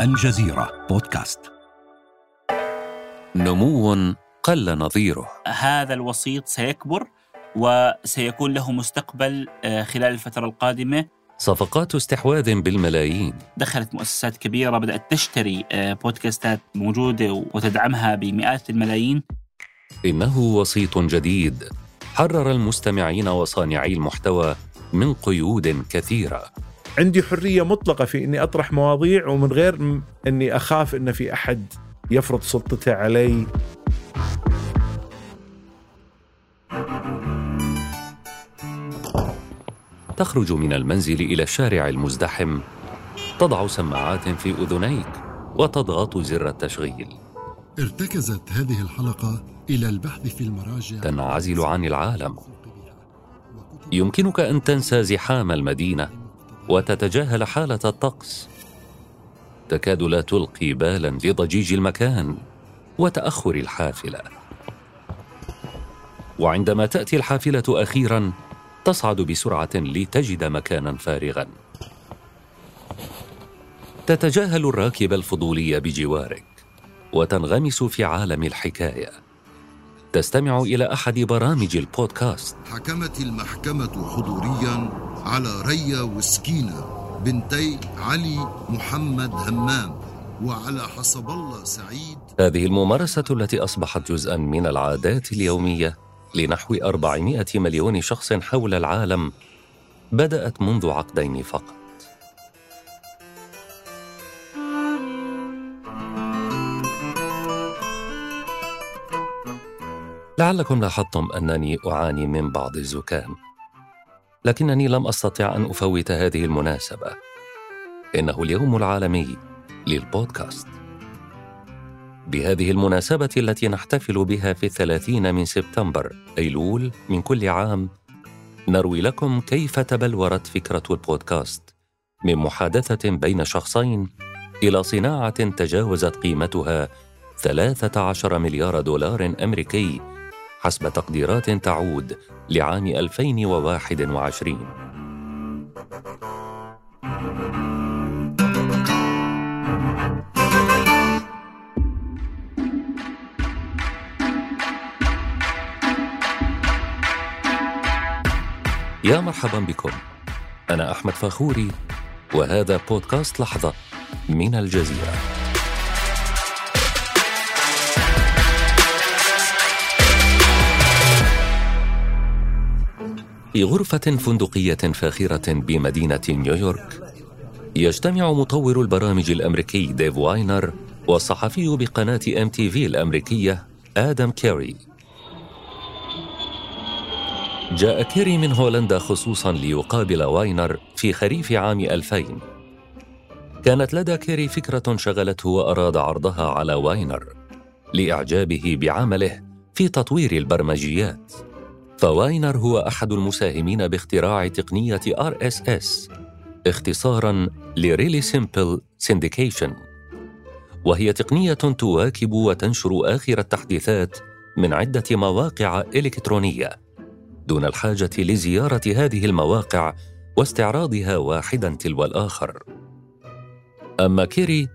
الجزيرة بودكاست. نمو قل نظيره. هذا الوسيط سيكبر وسيكون له مستقبل آه، خلال الفترة القادمة. صفقات استحواذ بالملايين. دخلت مؤسسات كبيرة بدأت تشتري آه، بودكاستات موجودة وتدعمها بمئات الملايين. إنه وسيط جديد. حرر المستمعين وصانعي المحتوى من قيود كثيرة. عندي حرية مطلقة في أني أطرح مواضيع ومن غير أني أخاف أن في أحد يفرض سلطته علي. تخرج من المنزل إلى الشارع المزدحم. تضع سماعات في أذنيك وتضغط زر التشغيل. ارتكزت هذه الحلقة إلى البحث في المراجع. تنعزل عن العالم. يمكنك أن تنسى زحام المدينة. وتتجاهل حالة الطقس. تكاد لا تلقي بالا لضجيج المكان وتأخر الحافلة. وعندما تأتي الحافلة أخيرا تصعد بسرعة لتجد مكانا فارغا. تتجاهل الراكب الفضولي بجوارك وتنغمس في عالم الحكاية. تستمع إلى أحد برامج البودكاست. حكمت المحكمة حضوريا على ريا وسكينة بنتي علي محمد همام وعلى حسب الله سعيد. هذه الممارسة التي أصبحت جزءا من العادات اليومية لنحو 400 مليون شخص حول العالم بدأت منذ عقدين فقط. لعلكم لاحظتم أنني أعاني من بعض الزكام لكنني لم أستطع أن أفوت هذه المناسبة. إنه اليوم العالمي للبودكاست. بهذه المناسبة التي نحتفل بها في الثلاثين من سبتمبر أيلول من كل عام نروي لكم كيف تبلورت فكرة البودكاست من محادثة بين شخصين إلى صناعة تجاوزت قيمتها 13 مليار دولار أمريكي حسب تقديرات تعود لعام 2021 يا مرحبا بكم. أنا أحمد فاخوري وهذا بودكاست لحظة من الجزيرة. في غرفة فندقية فاخرة بمدينة نيويورك يجتمع مطور البرامج الأمريكي ديف واينر والصحفي بقناة إم تي في الأمريكية آدم كيري. جاء كيري من هولندا خصوصا ليقابل واينر في خريف عام 2000 كانت لدى كيري فكرة شغلته وأراد عرضها على واينر لإعجابه بعمله في تطوير البرمجيات. فواينر هو أحد المساهمين باختراع تقنية RSS اختصارا ل Really Simple Syndication وهي تقنية تواكب وتنشر آخر التحديثات من عدة مواقع إلكترونية دون الحاجة لزيارة هذه المواقع واستعراضها واحدا تلو الآخر. أما كيري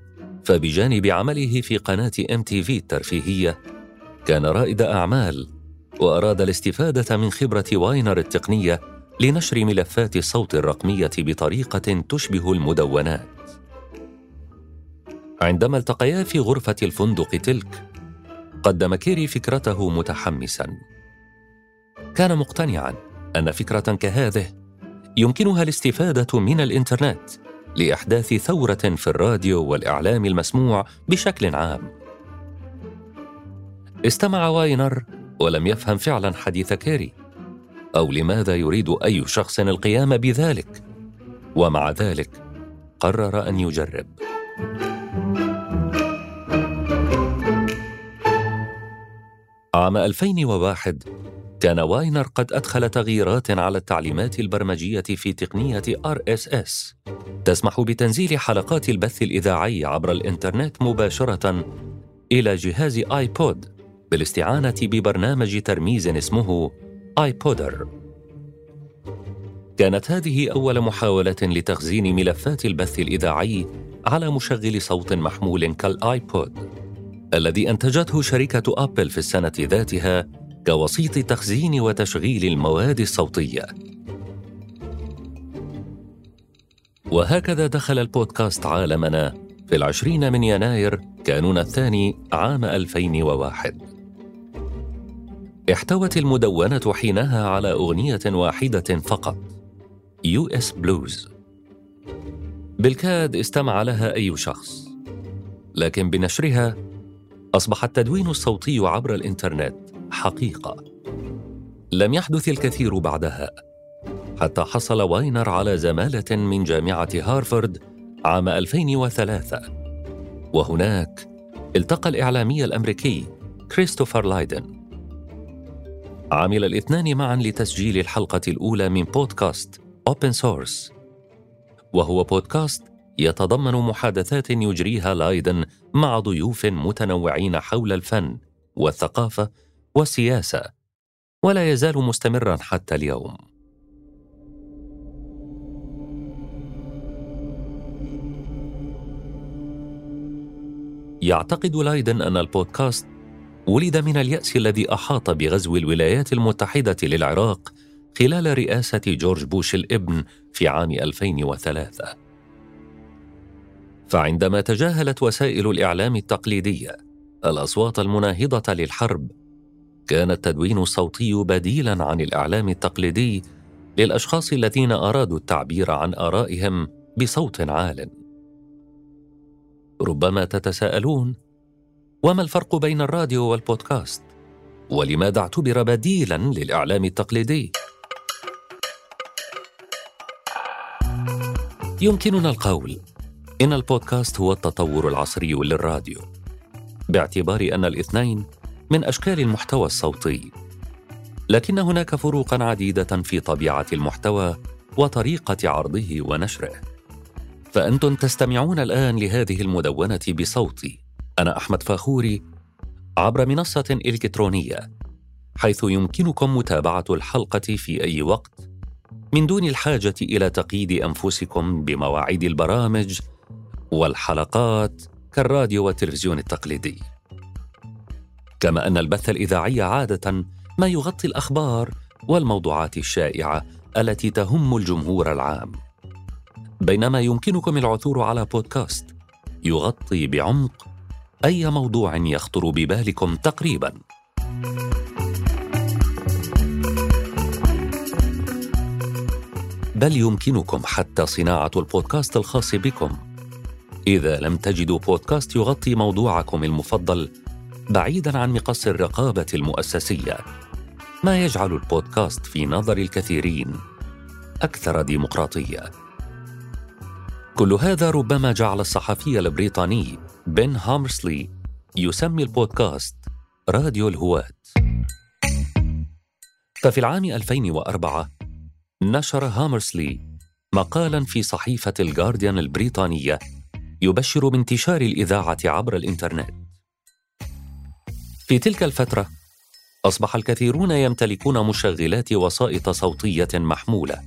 فبجانب عمله في قناة MTV الترفيهية كان رائد أعمال وأراد الاستفادة من خبرة واينر التقنية لنشر ملفات الصوت الرقمية بطريقة تشبه المدونات. عندما التقيا في غرفة الفندق تلك قدم كيري فكرته متحمسا كان مقتنعا أن فكرة كهذه يمكنها الاستفادة من الإنترنت لأحداث ثورة في الراديو والإعلام المسموع بشكل عام استمع واينر ولم يفهم فعلا حديث كيري. أو لماذا يريد أي شخص القيام بذلك؟ ومع ذلك قرر أن يجرب. عام 2001 كان واينر قد أدخل تغييرات على التعليمات البرمجية في تقنية RSS تسمح بتنزيل حلقات البث الإذاعي عبر الإنترنت مباشرة إلى جهاز آيبود. بالاستعانة ببرنامج ترميز اسمه iPodder كانت هذه أول محاولة لتخزين ملفات البث الإذاعي على مشغل صوت محمول كالآيبود الذي أنتجته شركة أبل في السنة ذاتها كوسيط تخزين وتشغيل المواد الصوتية. وهكذا دخل البودكاست عالمنا في العشرين من يناير كانون الثاني عام 2001 احتوت المدونة حينها على أغنية واحدة فقط U.S. Blues. بالكاد استمع لها أي شخص لكن بنشرها أصبح التدوين الصوتي عبر الإنترنت حقيقة. لم يحدث الكثير بعدها حتى حصل واينر على زمالة من جامعة هارفارد عام 2003 وهناك التقى الإعلامي الأمريكي كريستوفر لايدن. عمل الاثنان معا لتسجيل الحلقة الأولى من بودكاست Open Source. وهو بودكاست يتضمن محادثات يجريها لايدن مع ضيوف متنوعين حول الفن والثقافة والسياسة ولا يزال مستمرا حتى اليوم. يعتقد لايدن أن البودكاست ولد من اليأس الذي أحاط بغزو الولايات المتحدة للعراق خلال رئاسة جورج بوش الابن في عام 2003 فعندما تجاهلت وسائل الإعلام التقليدية الأصوات المناهضة للحرب كان التدوين الصوتي بديلا عن الإعلام التقليدي للأشخاص الذين أرادوا التعبير عن آرائهم بصوت عال. ربما تتساءلون وما الفرق بين الراديو والبودكاست؟ ولماذا اعتبر بديلا للإعلام التقليدي؟ يمكننا القول إن البودكاست هو التطور العصري للراديو باعتبار أن الاثنين من أشكال المحتوى الصوتي. لكن هناك فروقا عديدة في طبيعة المحتوى وطريقة عرضه ونشره. فأنتم تستمعون الآن لهذه المدونة بصوتي. أنا أحمد فاخوري عبر منصة إلكترونية حيث يمكنكم متابعة الحلقة في أي وقت من دون الحاجة إلى تقييد أنفسكم بمواعيد البرامج والحلقات كالراديو والتلفزيون التقليدي. كما أن البث الإذاعي عادة ما يغطي الأخبار والموضوعات الشائعة التي تهم الجمهور العام. بينما يمكنكم العثور على بودكاست يغطي بعمق أي موضوع يخطر ببالكم تقريبا؟ بل يمكنكم حتى صناعة البودكاست الخاص بكم. إذا لم تجدوا بودكاست يغطي موضوعكم المفضل بعيدا عن مقص الرقابة المؤسسية. ما يجعل البودكاست في نظر الكثيرين؟ أكثر ديمقراطية. كل هذا ربما جعل الصحفي البريطاني بن هامرسلي يسمي البودكاست راديو الهواة ففي العام 2004 نشر هامرسلي مقالا في صحيفة الجارديان البريطانية يبشر بانتشار الإذاعة عبر الإنترنت. في تلك الفترة أصبح الكثيرون يمتلكون مشغلات وسائط صوتية محمولة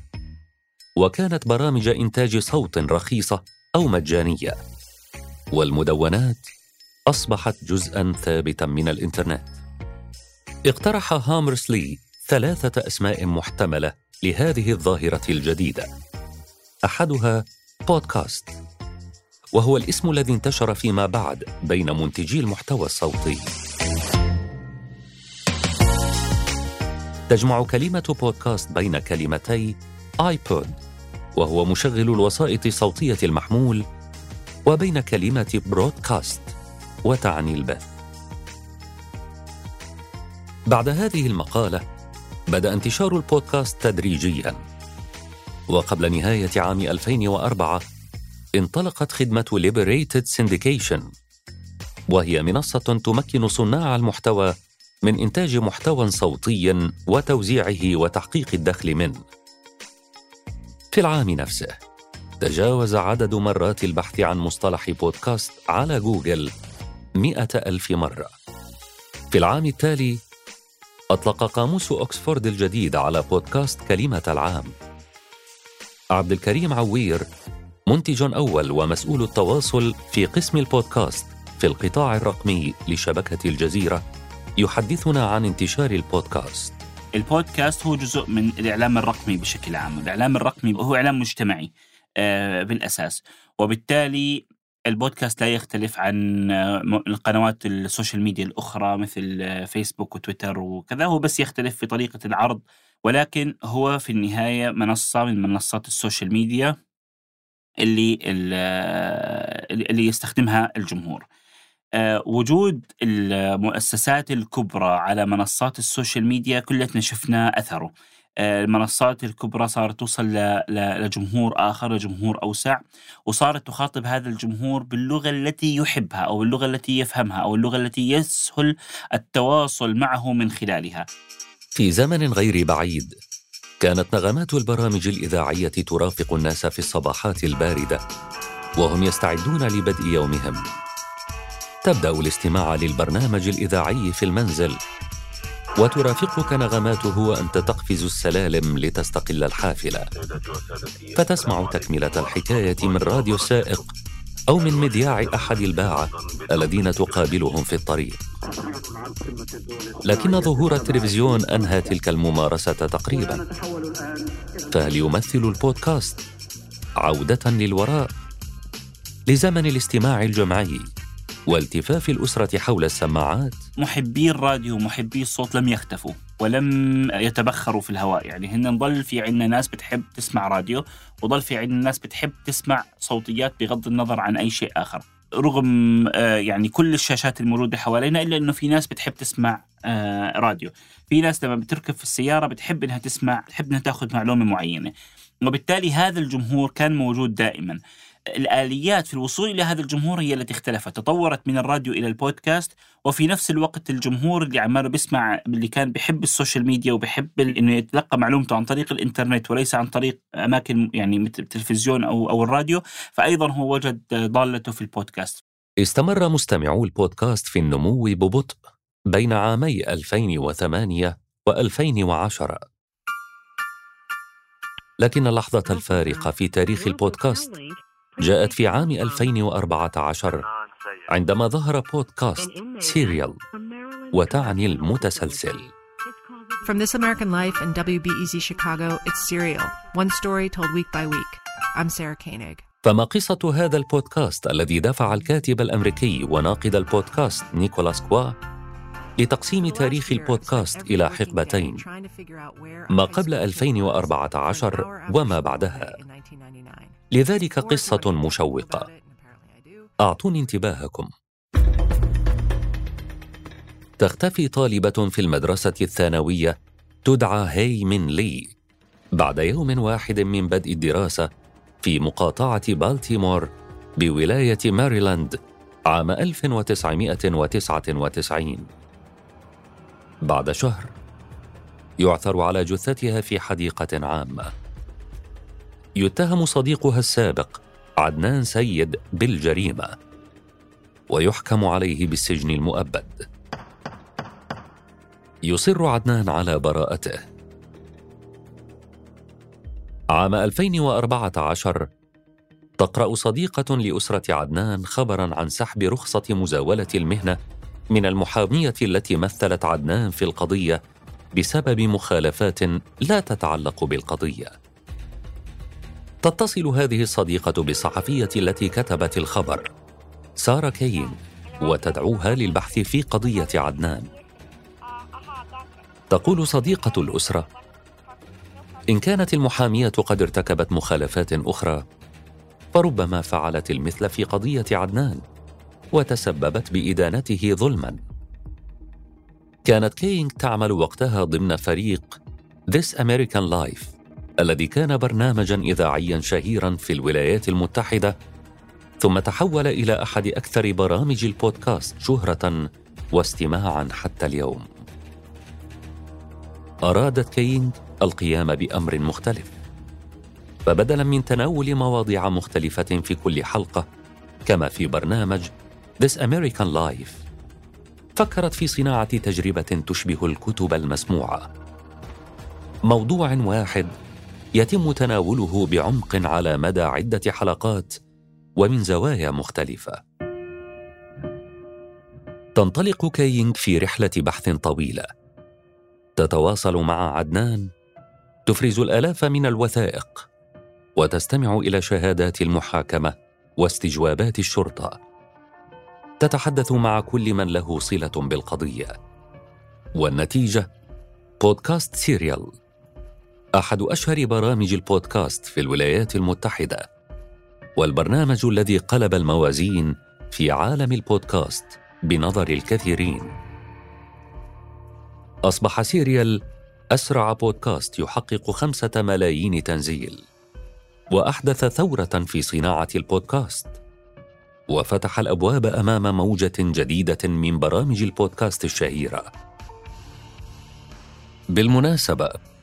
وكانت برامج إنتاج صوت رخيصة أو مجانية. والمدونات أصبحت جزءا ثابتا من الإنترنت. اقترح هامرسلي ثلاثة أسماء محتملة لهذه الظاهرة الجديدة. أحدها بودكاست وهو الاسم الذي انتشر فيما بعد بين منتجي المحتوى الصوتي. تجمع كلمة بودكاست بين كلمتي آيبود وهو مشغل الوسائط الصوتية المحمول وبين كلمة برودكاست وتعني البث. بعد هذه المقالة بدأ انتشار البودكاست تدريجيا وقبل نهاية عام 2004 انطلقت خدمة Liberated Syndication وهي منصة تمكن صناع المحتوى من إنتاج محتوى صوتي وتوزيعه وتحقيق الدخل منه. في العام نفسه تجاوز عدد مرات البحث عن مصطلح بودكاست على جوجل مئة ألف مرة. في العام التالي أطلق قاموس أكسفورد الجديد على بودكاست كلمة العام. عبد الكريم عوير منتج أول ومسؤول التواصل في قسم البودكاست في القطاع الرقمي لشبكة الجزيرة يحدثنا عن انتشار البودكاست. البودكاست هو جزء من الإعلام الرقمي بشكل عام. الإعلام الرقمي هو إعلام مجتمعي. آه، بالأساس وبالتالي البودكاست لا يختلف عن آه، القنوات ال social media الأخرى مثل آه، فيسبوك وتويتر وكذا هو بس يختلف في طريقة العرض ولكن هو في النهاية منصة من منصات ال social media اللي اللي يستخدمها الجمهور. وجود المؤسسات الكبرى على منصات السوشيال ميديا كلنا شفنا أثره. المنصات الكبرى صارت توصل لجمهور آخر لجمهور أوسع وصارت تخاطب هذا الجمهور باللغة التي يحبها أو اللغة التي يفهمها أو اللغة التي يسهل التواصل معه من خلالها. في زمن غير بعيد كانت نغمات البرامج الإذاعية ترافق الناس في الصباحات الباردة وهم يستعدون لبدء يومهم. تبدأ الاستماع للبرنامج الإذاعي في المنزل. وترافقك نغماته وانت تقفز السلالم لتستقل الحافلة. فتسمع تكملة الحكاية من راديو السائق أو من مذياع أحد الباعة الذين تقابلهم في الطريق. لكن ظهور التلفزيون أنهى تلك الممارسة تقريبا. فهل يمثل البودكاست عودة للوراء لزمن الاستماع الجمعي والتفاف الأسرة حول السماعات. محبي الراديو ومحبي الصوت لم يختفوا ولم يتبخروا في الهواء. يعني هن ضل في عندنا ناس بتحب تسمع راديو وضل في عندنا ناس بتحب تسمع صوتيات بغض النظر عن أي شيء آخر. رغم آه، يعني كل الشاشات الموجودة حوالينا إلا أنه في ناس بتحب تسمع آه، راديو. في ناس لما بتركب في السيارة بتحب أنها تسمع تحب أنها تأخذ معلومة معينة. وبالتالي هذا الجمهور كان موجود دائما. الآليات في الوصول إلى هذا الجمهور هي التي اختلفت. تطورت من الراديو إلى البودكاست وفي نفس الوقت الجمهور اللي عماله بيسمع اللي كان بيحب ال social media وبيحب إنه يتلقى معلومته عن طريق الإنترنت وليس عن طريق أماكن يعني مثل التلفزيون أو أو الراديو فايضا هو وجد ضالته في البودكاست. استمر مستمعو البودكاست في النمو ببطء بين عامي 2008 و2010 لكن اللحظة الفارقة في تاريخ البودكاست. جاءت في عام 2014 عندما ظهر بودكاست Serial وتعني المتسلسل. From This American Life and WBEZ Chicago, it's Serial, one story told week by week. I'm Sarah Koenig. فما قصة هذا البودكاست الذي دفع الكاتب الأمريكي وناقد البودكاست نيكولاس كوا لتقسيم تاريخ البودكاست إلى حقبتين ما قبل 2014 وما بعدها. لذلك قصة مشوقة. أعطوني انتباهكم. تختفي طالبة في المدرسة الثانوية تدعى هي من لي. بعد يوم واحد من بدء الدراسة في مقاطعة بالتيمور بولاية ماريلاند عام 1999 بعد شهر يعثر على جثتها في حديقة عامة. يتهم صديقها السابق عدنان سيد بالجريمة ويحكم عليه بالسجن المؤبد. يصر عدنان على براءته. عام 2014 تقرأ صديقة لأسرة عدنان خبرا عن سحب رخصة مزاولة المهنة من المحامية التي مثلت عدنان في القضية بسبب مخالفات لا تتعلق بالقضية. تتصل هذه الصديقة بالصحفية التي كتبت الخبر سارة كين وتدعوها للبحث في قضية عدنان. تقول صديقة الأسرة إن كانت المحامية قد ارتكبت مخالفات أخرى فربما فعلت المثل في قضية عدنان وتسببت بإدانته ظلما. كانت كينغ تعمل وقتها ضمن فريق This American Life. الذي كان برنامجا اذاعيا شهيرا في الولايات المتحدة ثم تحول إلى أحد أكثر برامج البودكاست شهرة واستماعا حتى اليوم. أرادت كينج القيام بأمر مختلف فبدلا من تناول مواضيع مختلفة في كل حلقة كما في برنامج This American Life. فكرت في صناعة تجربة تشبه الكتب المسموعة. موضوع واحد يتم تناوله بعمق على مدى عدة حلقات ومن زوايا مختلفة. تنطلق كايينغ في رحلة بحث طويلة. تتواصل مع عدنان تفرز الآلاف من الوثائق وتستمع إلى شهادات المحاكمة واستجوابات الشرطة. تتحدث مع كل من له صلة بالقضية. والنتيجة بودكاست Serial. أحد أشهر برامج البودكاست في الولايات المتحدة والبرنامج الذي قلب الموازين في عالم البودكاست بنظر الكثيرين. أصبح Serial أسرع بودكاست يحقق خمسة ملايين تنزيل وأحدث ثورة في صناعة البودكاست وفتح الأبواب أمام موجة جديدة من برامج البودكاست الشهيرة. بالمناسبة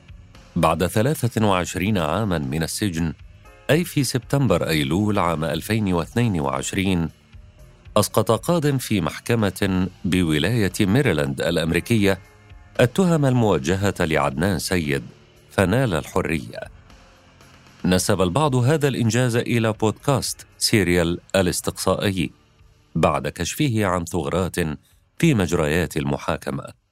بعد 23 عاما من السجن أي في سبتمبر أيلول عام 2022 أسقط قاض في محكمة بولاية ميريلاند الأمريكية التهم الموجهة لعدنان سيد فنال الحرية. نسب البعض هذا الإنجاز إلى بودكاست Serial الاستقصائي بعد كشفه عن ثغرات في مجريات المحاكمة.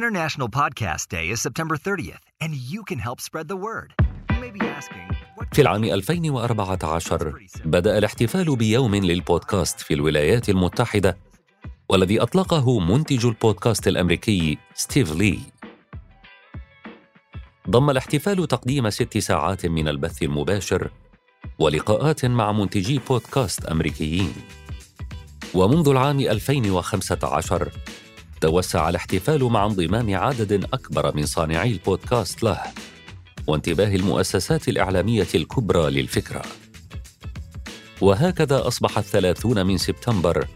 International Podcast Day is September 30th, and you can help spread the word. You may be asking, في العام 2014 بدأ الاحتفال بيوم للبودكاست في الولايات المتحدة والذي أطلقه منتج البودكاست الأمريكي ستيف لي ضم الاحتفال تقديم ست ساعات من البث المباشر ولقاءات مع منتجي بودكاست أمريكيين ومنذ العام 2015 توسع الاحتفال مع انضمام عدد أكبر من صانعي البودكاست له وانتباه المؤسسات الإعلامية الكبرى للفكرة. وهكذا أصبح الثلاثون من سبتمبر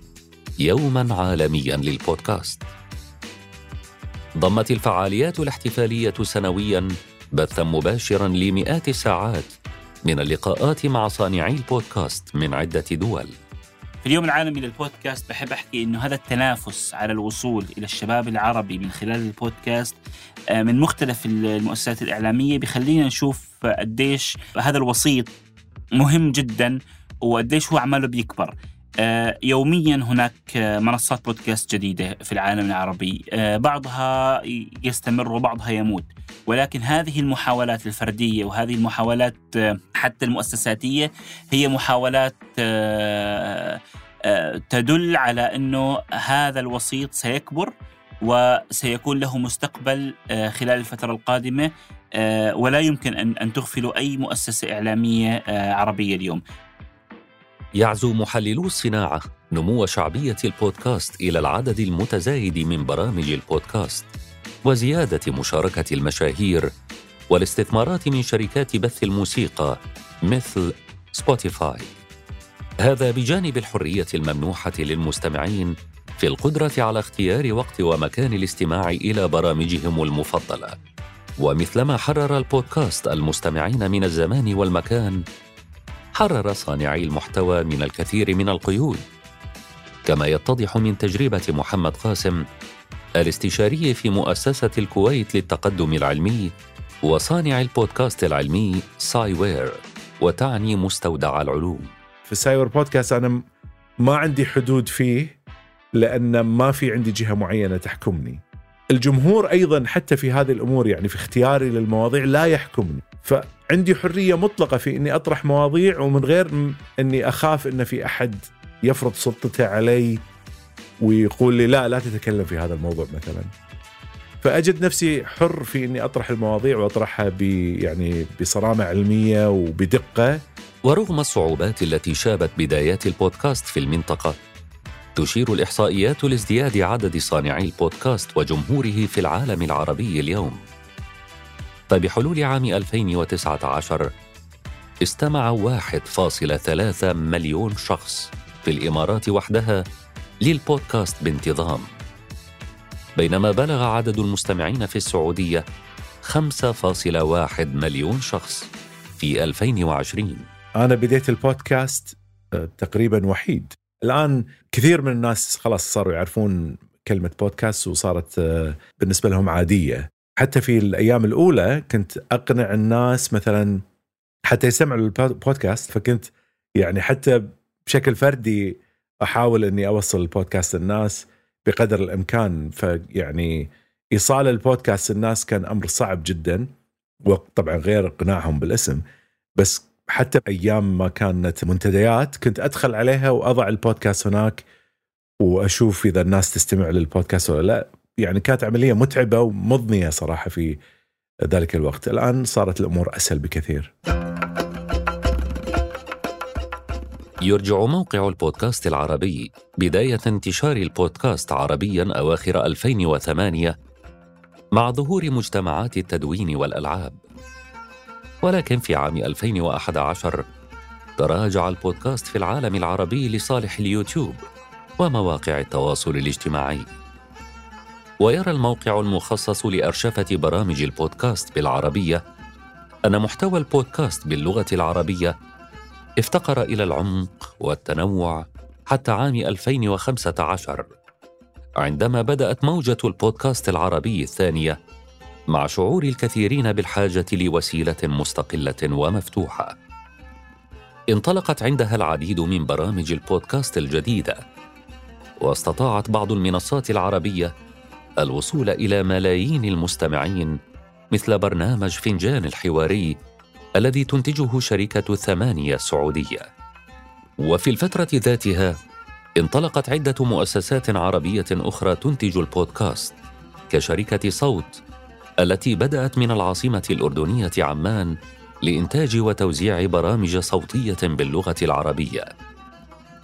يوما عالميا للبودكاست. ضمت الفعاليات الاحتفالية سنويا بثا مباشرا لمئات الساعات من اللقاءات مع صانعي البودكاست من عدة دول. في اليوم العالمي للبودكاست بحب أحكي إنه هذا التنافس على الوصول إلى الشباب العربي من خلال البودكاست آه، من مختلف المؤسسات الإعلامية بخلينا نشوف قديش هذا الوسيط مهم جدا وقديش هو عماله بيكبر. آه، يوميا هناك آه، منصات بودكاست جديدة في العالم العربي بعضها يستمر وبعضها يموت. ولكن هذه المحاولات الفردية وهذه المحاولات حتى المؤسساتية هي محاولات تدل على إنه هذا الوسيط سيكبر وسيكون له مستقبل خلال الفترة القادمة ولا يمكن أن تغفلوا أي مؤسسة إعلامية عربية اليوم. يعزو محللو الصناعة نمو شعبية البودكاست إلى العدد المتزايد من برامج البودكاست وزيادة مشاركة المشاهير والاستثمارات من شركات بث الموسيقى مثل سبوتيفاي. هذا بجانب الحرية الممنوحة للمستمعين في القدرة على اختيار وقت ومكان الاستماع إلى برامجهم المفضلة. ومثلما حرر البودكاست المستمعين من الزمان والمكان حرر صانعي المحتوى من الكثير من القيود. كما يتضح من تجربة محمد قاسم الاستشاري في مؤسسة الكويت للتقدم العلمي وصانع البودكاست العلمي Sciware وتعني مستودع العلوم في ال Sciware podcast أنا ما عندي حدود فيه لأن ما في عندي جهة معينة تحكمني. الجمهور أيضا حتى في هذه الأمور يعني في اختياري للمواضيع لا يحكمني، فعندي حرية مطلقة في إني أطرح مواضيع ومن غير إني أخاف إن في أحد يفرض سلطته علي ويقول لي لا لا تتكلم في هذا الموضوع مثلا. فأجد نفسي حر في إني أطرح المواضيع وأطرحها ب يعني بصرامة علمية وبدقة. ورغم الصعوبات التي شابت بدايات البودكاست في المنطقة تشير الإحصائيات لازدياد عدد صانعي البودكاست وجمهوره في العالم العربي اليوم. فبحلول عام 2019 استمع 1.3 مليون شخص في الإمارات وحدها للبودكاست بانتظام. بينما بلغ عدد المستمعين في السعودية 5.1 مليون شخص في 2020 أنا بديت البودكاست آه، تقريبا وحيد. الآن كثير من الناس خلاص صاروا يعرفون كلمة بودكاست وصارت آه، بالنسبة لهم عادية. حتى في الأيام الأولى كنت أقنع الناس مثلا حتى يسمعوا البودكاست فكنت يعني حتى بشكل فردي أحاول إني أوصل البودكاست للناس. بقدر الإمكان. فيعني إيصال البودكاست للناس كان أمر صعب جدا وطبعا غير إقناعهم بالاسم. بس حتى أيام ما كانت منتديات كنت أدخل عليها وأضع البودكاست هناك وأشوف إذا الناس تستمع للبودكاست ولا لا. يعني كانت عملية متعبة ومضنية صراحة في ذلك الوقت. الآن صارت الأمور أسهل بكثير. يرجع موقع البودكاست العربي بداية انتشار البودكاست عربيا أواخر 2008 مع ظهور مجتمعات التدوين والألعاب. ولكن في عام 2011 تراجع البودكاست في العالم العربي لصالح اليوتيوب ومواقع التواصل الاجتماعي. ويرى الموقع المخصص لأرشفة برامج البودكاست بالعربية أن محتوى البودكاست باللغة العربية افتقر إلى العمق والتنوع حتى عام 2015 عندما بدأت موجة البودكاست العربي الثانية مع شعور الكثيرين بالحاجة لوسيلة مستقلة ومفتوحة. انطلقت عندها العديد من برامج البودكاست الجديدة، واستطاعت بعض المنصات العربية الوصول إلى ملايين المستمعين مثل برنامج فنجان الحواري الذي تنتجه شركة ثمانية السعودية. وفي الفترة ذاتها انطلقت عدة مؤسسات عربية أخرى تنتج البودكاست كشركة صوت التي بدأت من العاصمة الأردنية عمان لإنتاج وتوزيع برامج صوتية باللغة العربية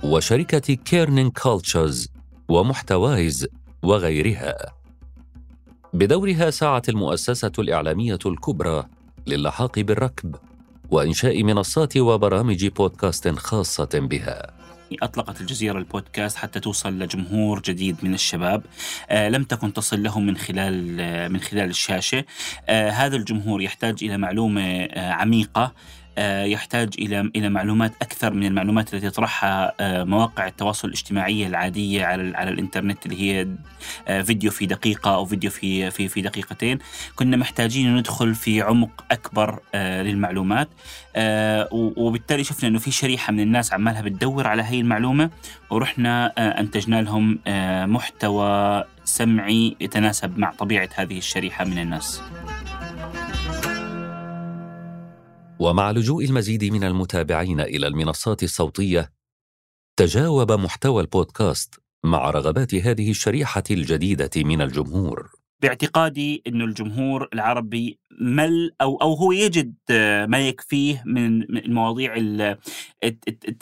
وشركة Kerning Cultures ومحتوايز وغيرها بدورها سعت المؤسسة الإعلامية الكبرى للحاق بالركب وإنشاء منصات وبرامج بودكاست خاصة بها. أطلقت الجزيرة البودكاست حتى توصل لجمهور جديد من الشباب. آه لم تكن تصل لهم من خلال آه من خلال الشاشة. آه هذا الجمهور يحتاج إلى معلومة آه عميقة. يحتاج إلى إلى معلومات أكثر من المعلومات التي تطرحها آه، مواقع التواصل الاجتماعي العادية على على الإنترنت اللي هي آه، فيديو في دقيقة أو فيديو في في في دقيقتين كنا محتاجين ندخل في عمق أكبر للمعلومات وبالتالي شفنا إنه في شريحة من الناس عمالها بتدور على هي المعلومة ورحنا أنتجنا لهم محتوى سمعي يتناسب مع طبيعة هذه الشريحة من الناس. ومع لجوء المزيد من المتابعين إلى المنصات الصوتية تجاوب محتوى البودكاست مع رغبات هذه الشريحة الجديدة من الجمهور باعتقادي انه الجمهور العربي مل أو أو هو يجد ما يكفيه من المواضيع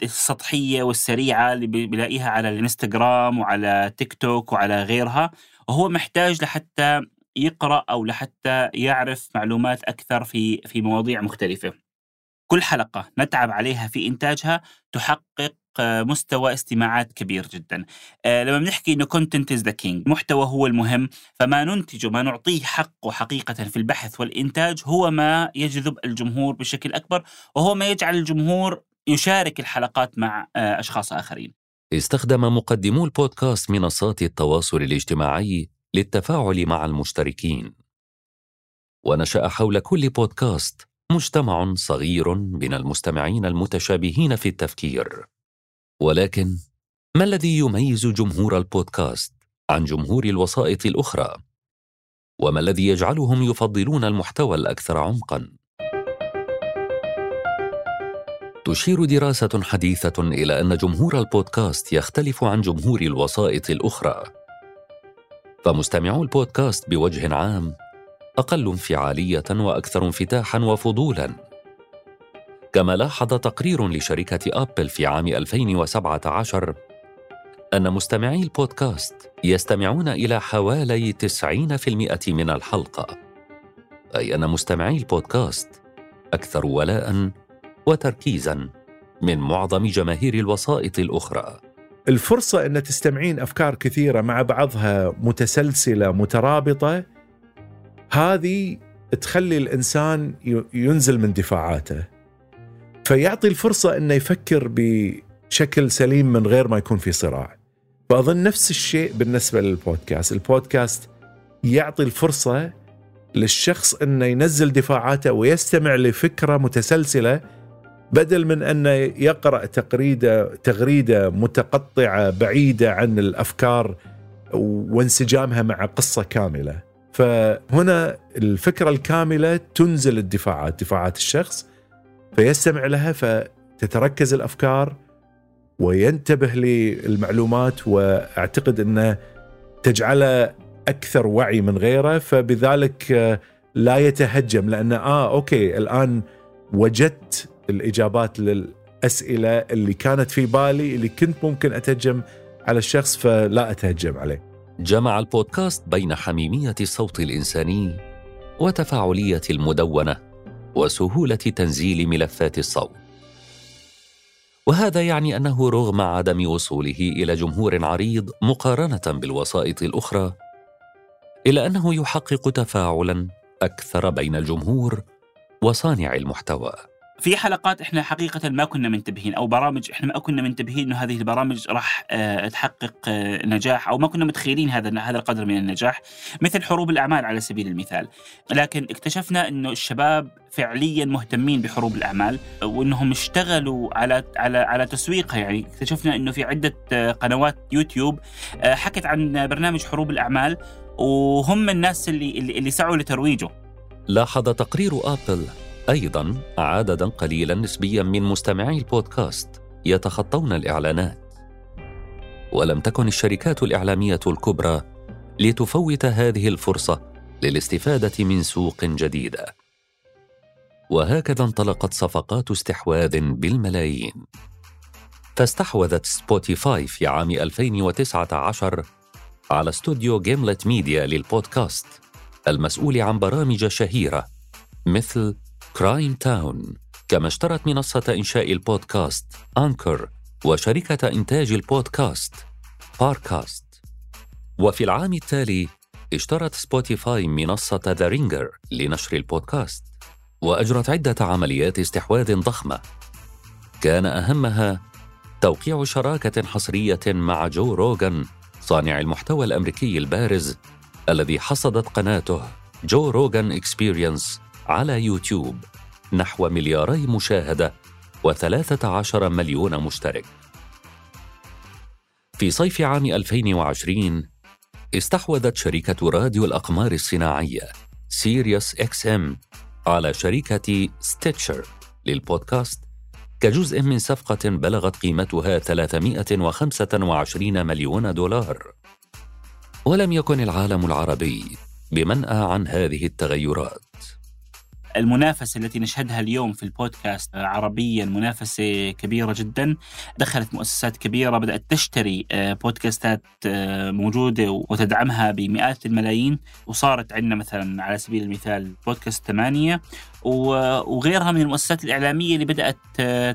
السطحية والسريعة اللي بيلاقيها على الإنستغرام وعلى تيك توك وعلى غيرها وهو محتاج لحتى يقرأ أو لحتى يعرف معلومات أكثر في في مواضيع مختلفة. كل حلقة نتعب عليها في إنتاجها تحقق مستوى استماعات كبير جدا. آه لما بنحكي إنه content is the king محتوى هو المهم فما ننتجه ما نعطيه حقه حقيقة في البحث والإنتاج هو ما يجذب الجمهور بشكل أكبر وهو ما يجعل الجمهور يشارك الحلقات مع آه أشخاص آخرين. استخدم مقدمو البودكاست منصات التواصل الاجتماعي للتفاعل مع المشتركين. ونشأ حول كل بودكاست مجتمع صغير من المستمعين المتشابهين في التفكير. ولكن ما الذي يميز جمهور البودكاست عن جمهور الوسائط الأخرى؟ وما الذي يجعلهم يفضلون المحتوى الأكثر عمقا؟ تشير دراسة حديثة إلى أن جمهور البودكاست يختلف عن جمهور الوسائط الأخرى. فمستمعو البودكاست بوجه عام أقل انفعالية وأكثر انفتاحا وفضولا. كما لاحظ تقرير لشركة آبل في عام 2017 أن مستمعي البودكاست يستمعون إلى حوالي 90% من الحلقة. أي أن مستمعي البودكاست أكثر ولاء وتركيزا من معظم جماهير الوسائط الأخرى. الفرصة أن تستمعين أفكار كثيرة مع بعضها متسلسلة مترابطة هذه تخلي الإنسان ينزل من دفاعاته فيعطي الفرصة إنه يفكر بشكل سليم من غير ما يكون في صراع فأظن نفس الشيء بالنسبة للبودكاست البودكاست يعطي الفرصة للشخص إنه ينزل دفاعاته ويستمع لفكرة متسلسلة بدل من انه يقرأ تغريده تغريدة متقطعة بعيدة عن الأفكار وانسجامها مع قصة كاملة. فهنا الفكرة الكاملة تنزل الدفاعات، دفاعات الشخص فيستمع لها فتتركز الأفكار وينتبه للمعلومات وأعتقد انه تجعله أكثر وعي من غيره فبذلك آه، لا يتهجم لأنه آه أوكي الآن وجدت الإجابات للأسئلة اللي كانت في بالي اللي كنت ممكن أتهجم على الشخص فلا أتهجم عليه. جمع البودكاست بين حميمية الصوت الانساني وتفاعلية المدونة وسهولة تنزيل ملفات الصوت. وهذا يعني أنه رغم عدم وصوله إلى جمهور عريض مقارنة بالوسائط الأخرى إلا أنه يحقق تفاعلا أكثر بين الجمهور وصانع المحتوى في حلقات إحنا حقيقة ما كنا منتبهين أو برامج إحنا ما كنا منتبهين إنه هذه البرامج راح آه تحقق آه نجاح أو ما كنا متخيلين هذا هذا القدر من النجاح مثل حروب الأعمال على سبيل المثال. لكن اكتشفنا إنه الشباب فعليا مهتمين بحروب الأعمال وإنهم اشتغلوا على على على تسويقها. يعني اكتشفنا إنه في عدة آه قنوات يوتيوب حكت عن برنامج حروب الأعمال وهم الناس اللي اللي سعوا لترويجه. لاحظ تقرير آبل أيضا عددا قليلا نسبيا من مستمعي البودكاست يتخطون الإعلانات. ولم تكن الشركات الإعلامية الكبرى لتفوت هذه الفرصة للاستفادة من سوق جديده وهكذا انطلقت صفقات استحواذ بالملايين. فاستحوذت سبوتيفاي في عام 2019 على استوديو جيملت ميديا للبودكاست المسؤول عن برامج شهيرة مثل كرايم تاون كما اشترت منصة إنشاء البودكاست أنكر وشركة إنتاج البودكاست باركاست وفي العام التالي اشترت سبوتيفاي منصة ذا رينجر لنشر البودكاست وأجرت عدة عمليات استحواذ ضخمة. كان أهمها توقيع شراكة حصرية مع جو روغان صانع المحتوى الأمريكي البارز الذي حصدت قناته جو روغان إكسبيرينس. على يوتيوب نحو ملياري مشاهدة وثلاثة عشر مليون مشترك. في صيف عام 2020 استحوذت شركة راديو الأقمار الصناعية سيريوس إكس إم على شركة ستيتشر للبودكاست كجزء من صفقة بلغت قيمتها 325 مليون دولار. ولم يكن العالم العربي بمنأى عن هذه التغيرات. المنافسة التي نشهدها اليوم في البودكاست عربيا منافسة كبيرة جدا. دخلت مؤسسات كبيرة بدأت تشتري بودكاستات موجودة وتدعمها بمئات الملايين. وصارت عندنا مثلا على سبيل المثال بودكاست ثمانية. وغيرها من المؤسسات الإعلامية اللي بدأت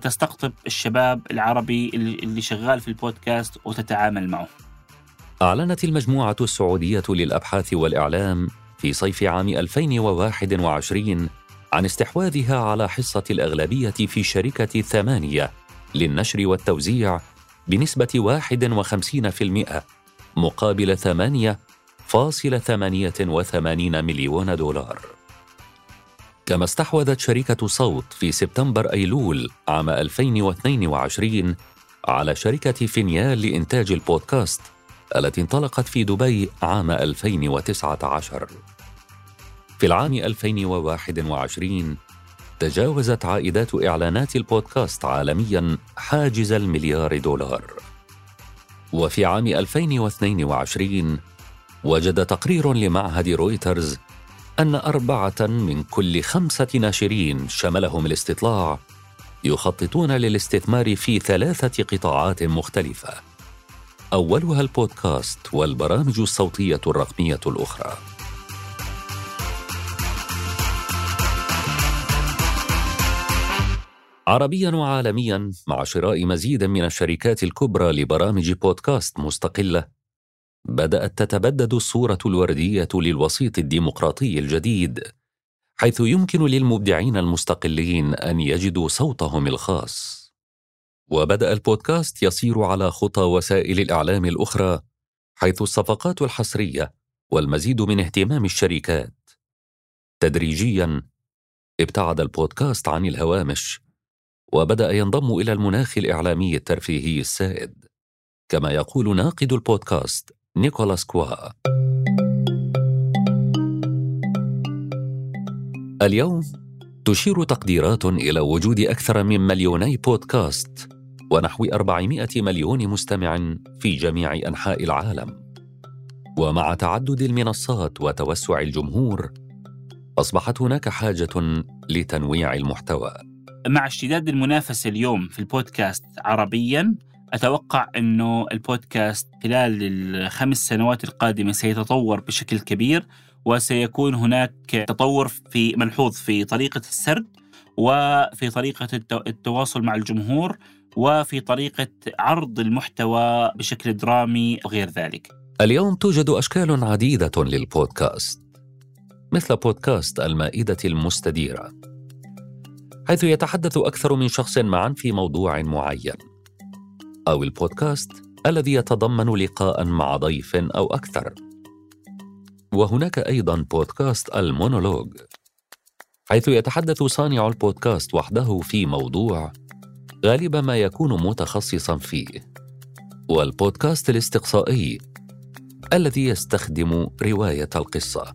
تستقطب الشباب العربي اللي شغال في البودكاست وتتعامل معه. أعلنت المجموعة السعودية للأبحاث والإعلام في صيف عام 2021 عن استحواذها على حصة الأغلبية في شركة ثمانية للنشر والتوزيع بنسبة 51% مقابل 8.88 مليون دولار. كما استحوذت شركة صوت في سبتمبر أيلول عام 2022 على شركة فينيال لإنتاج البودكاست التي انطلقت في دبي عام 2019 في العام 2021 تجاوزت عائدات إعلانات البودكاست عالميا حاجز المليار دولار. وفي عام 2022 وجد تقرير لمعهد رويترز أن أربعة من كل خمسة ناشرين شملهم الاستطلاع يخططون للاستثمار في ثلاثة قطاعات مختلفة. أولها البودكاست والبرامج الصوتية الرقمية الأخرى. عربيا وعالميا مع شراء مزيد من الشركات الكبرى لبرامج بودكاست مستقلة بدأت تتبدد الصورة الوردية للوسيط الديمقراطي الجديد حيث يمكن للمبدعين المستقلين أن يجدوا صوتهم الخاص. وبدأ البودكاست يسير على خطى وسائل الإعلام الأخرى حيث الصفقات الحصرية والمزيد من اهتمام الشركات. تدريجيا ابتعد البودكاست عن الهوامش وبدأ ينضم إلى المناخ الإعلامي الترفيهي السائد كما يقول ناقد البودكاست نيكولاس كوا. اليوم تشير تقديرات إلى وجود أكثر من مليوني بودكاست ونحو 400 مليون مستمع في جميع أنحاء العالم. ومع تعدد المنصات وتوسع الجمهور أصبحت هناك حاجة لتنويع المحتوى. مع اشتداد المنافسة اليوم في البودكاست عربيا أتوقع إنه البودكاست خلال الخمس سنوات القادمة سيتطور بشكل كبير وسيكون هناك تطور في ملحوظ في طريقة السرد وفي طريقة التواصل مع الجمهور وفي طريقة عرض المحتوى بشكل درامي وغير ذلك. اليوم توجد أشكال عديدة للبودكاست مثل بودكاست المائدة المستديرة حيث يتحدث أكثر من شخص معا في موضوع معين. أو البودكاست الذي يتضمن لقاء مع ضيف أو أكثر. وهناك أيضا بودكاست المونولوج. حيث يتحدث صانع البودكاست وحده في موضوع غالبا ما يكون متخصصا فيه. والبودكاست الاستقصائي الذي يستخدم رواية القصة.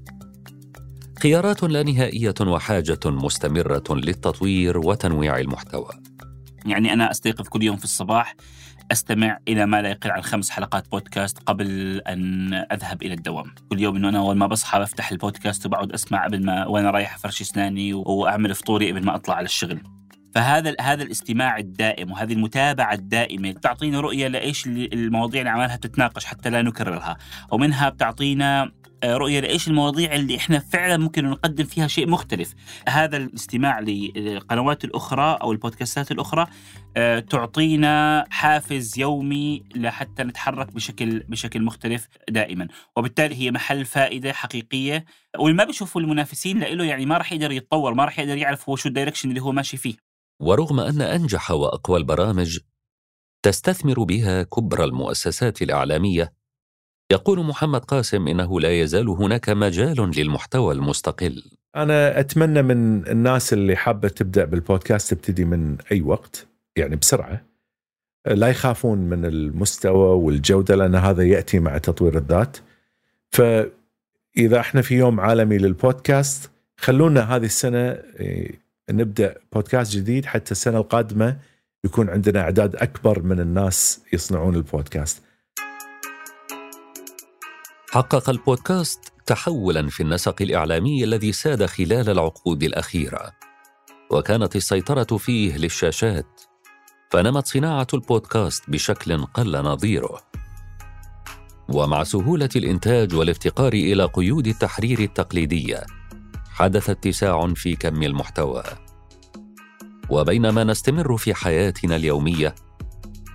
خيارات لا نهائية وحاجة مستمرة للتطوير وتنويع المحتوى. يعني أنا أستيقظ كل يوم في الصباح أستمع إلى ما لا يقل عن خمس حلقات بودكاست قبل أن أذهب إلى الدوام، كل يوم إنه أنا أول ما بصحى بفتح البودكاست وبقعد أسمع قبل ما وأنا رايح افرش أسناني وأعمل فطوري قبل ما أطلع على الشغل. فهذا هذا الاستماع الدائم وهذه المتابعة الدائمة بتعطينا رؤية لإيش المواضيع اللي عمالها بتتناقش حتى لا نكررها. ومنها بتعطينا آه، رؤية لإيش المواضيع اللي إحنا فعلا ممكن نقدم فيها شيء مختلف. هذا الاستماع للقنوات الأخرى أو البودكاستات الأخرى آه، تعطينا حافز يومي لحتى نتحرك بشكل بشكل مختلف دائما. وبالتالي هي محل فائدة حقيقية. واللي ما بيشوفوا المنافسين له يعني ما راح يقدر يتطور ما راح يقدر يعرف هو شو الدايركشن اللي هو ماشي فيه. ورغم أن أنجح وأقوى البرامج تستثمر بها كبرى المؤسسات الإعلامية يقول محمد قاسم إنه لا يزال هناك مجال للمحتوى المستقل. أنا أتمنى من الناس اللي حابة تبدأ بالبودكاست تبتدي من أي وقت يعني بسرعة. لا يخافون من المستوى والجودة لأن هذا يأتي مع تطوير الذات. فإذا إحنا في يوم عالمي للبودكاست خلونا هذه السنة إيه، نبدأ بودكاست جديد حتى السنة القادمة يكون عندنا أعداد أكبر من الناس يصنعون البودكاست. حقق البودكاست تحولا في النسق الإعلامي الذي ساد خلال العقود الأخيرة. وكانت السيطرة فيه للشاشات فنمت صناعة البودكاست بشكل قل نظيره. ومع سهولة الإنتاج والافتقار إلى قيود التحرير التقليديه حدث اتساع في كم المحتوى. وبينما نستمر في حياتنا اليومية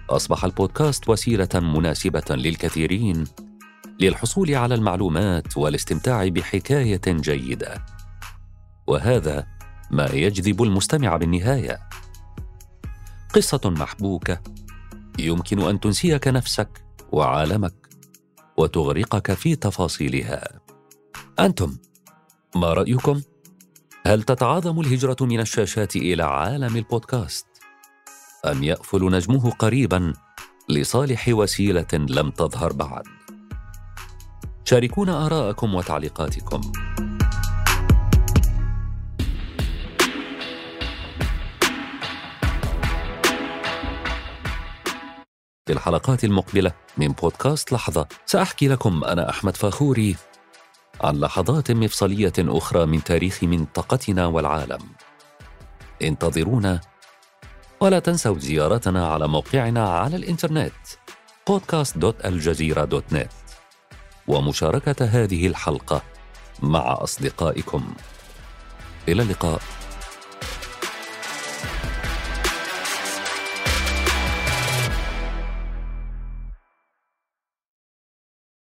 أصبح البودكاست وسيلة مناسبة للكثيرين للحصول على المعلومات والاستمتاع بحكاية جيدة. وهذا ما يجذب المستمع بالنهاية. قصة محبوكة. يمكن أن تنسيك نفسك وعالمك وتغرقك في تفاصيلها. أنتم ما رأيكم؟ هل تتعاظم الهجرة من الشاشات إلى عالم البودكاست؟ أم يأفل نجمه قريبا لصالح وسيلة لم تظهر بعد؟ شاركونا آراءكم وتعليقاتكم. في الحلقات المقبلة من بودكاست لحظة سأحكي لكم أنا أحمد فاخوري عن لحظات مفصلية أخرى من تاريخ منطقتنا والعالم. انتظرونا ولا تنسوا زيارتنا على موقعنا على الإنترنت podcast.aljazeera.net ومشاركة هذه الحلقة مع أصدقائكم. إلى اللقاء.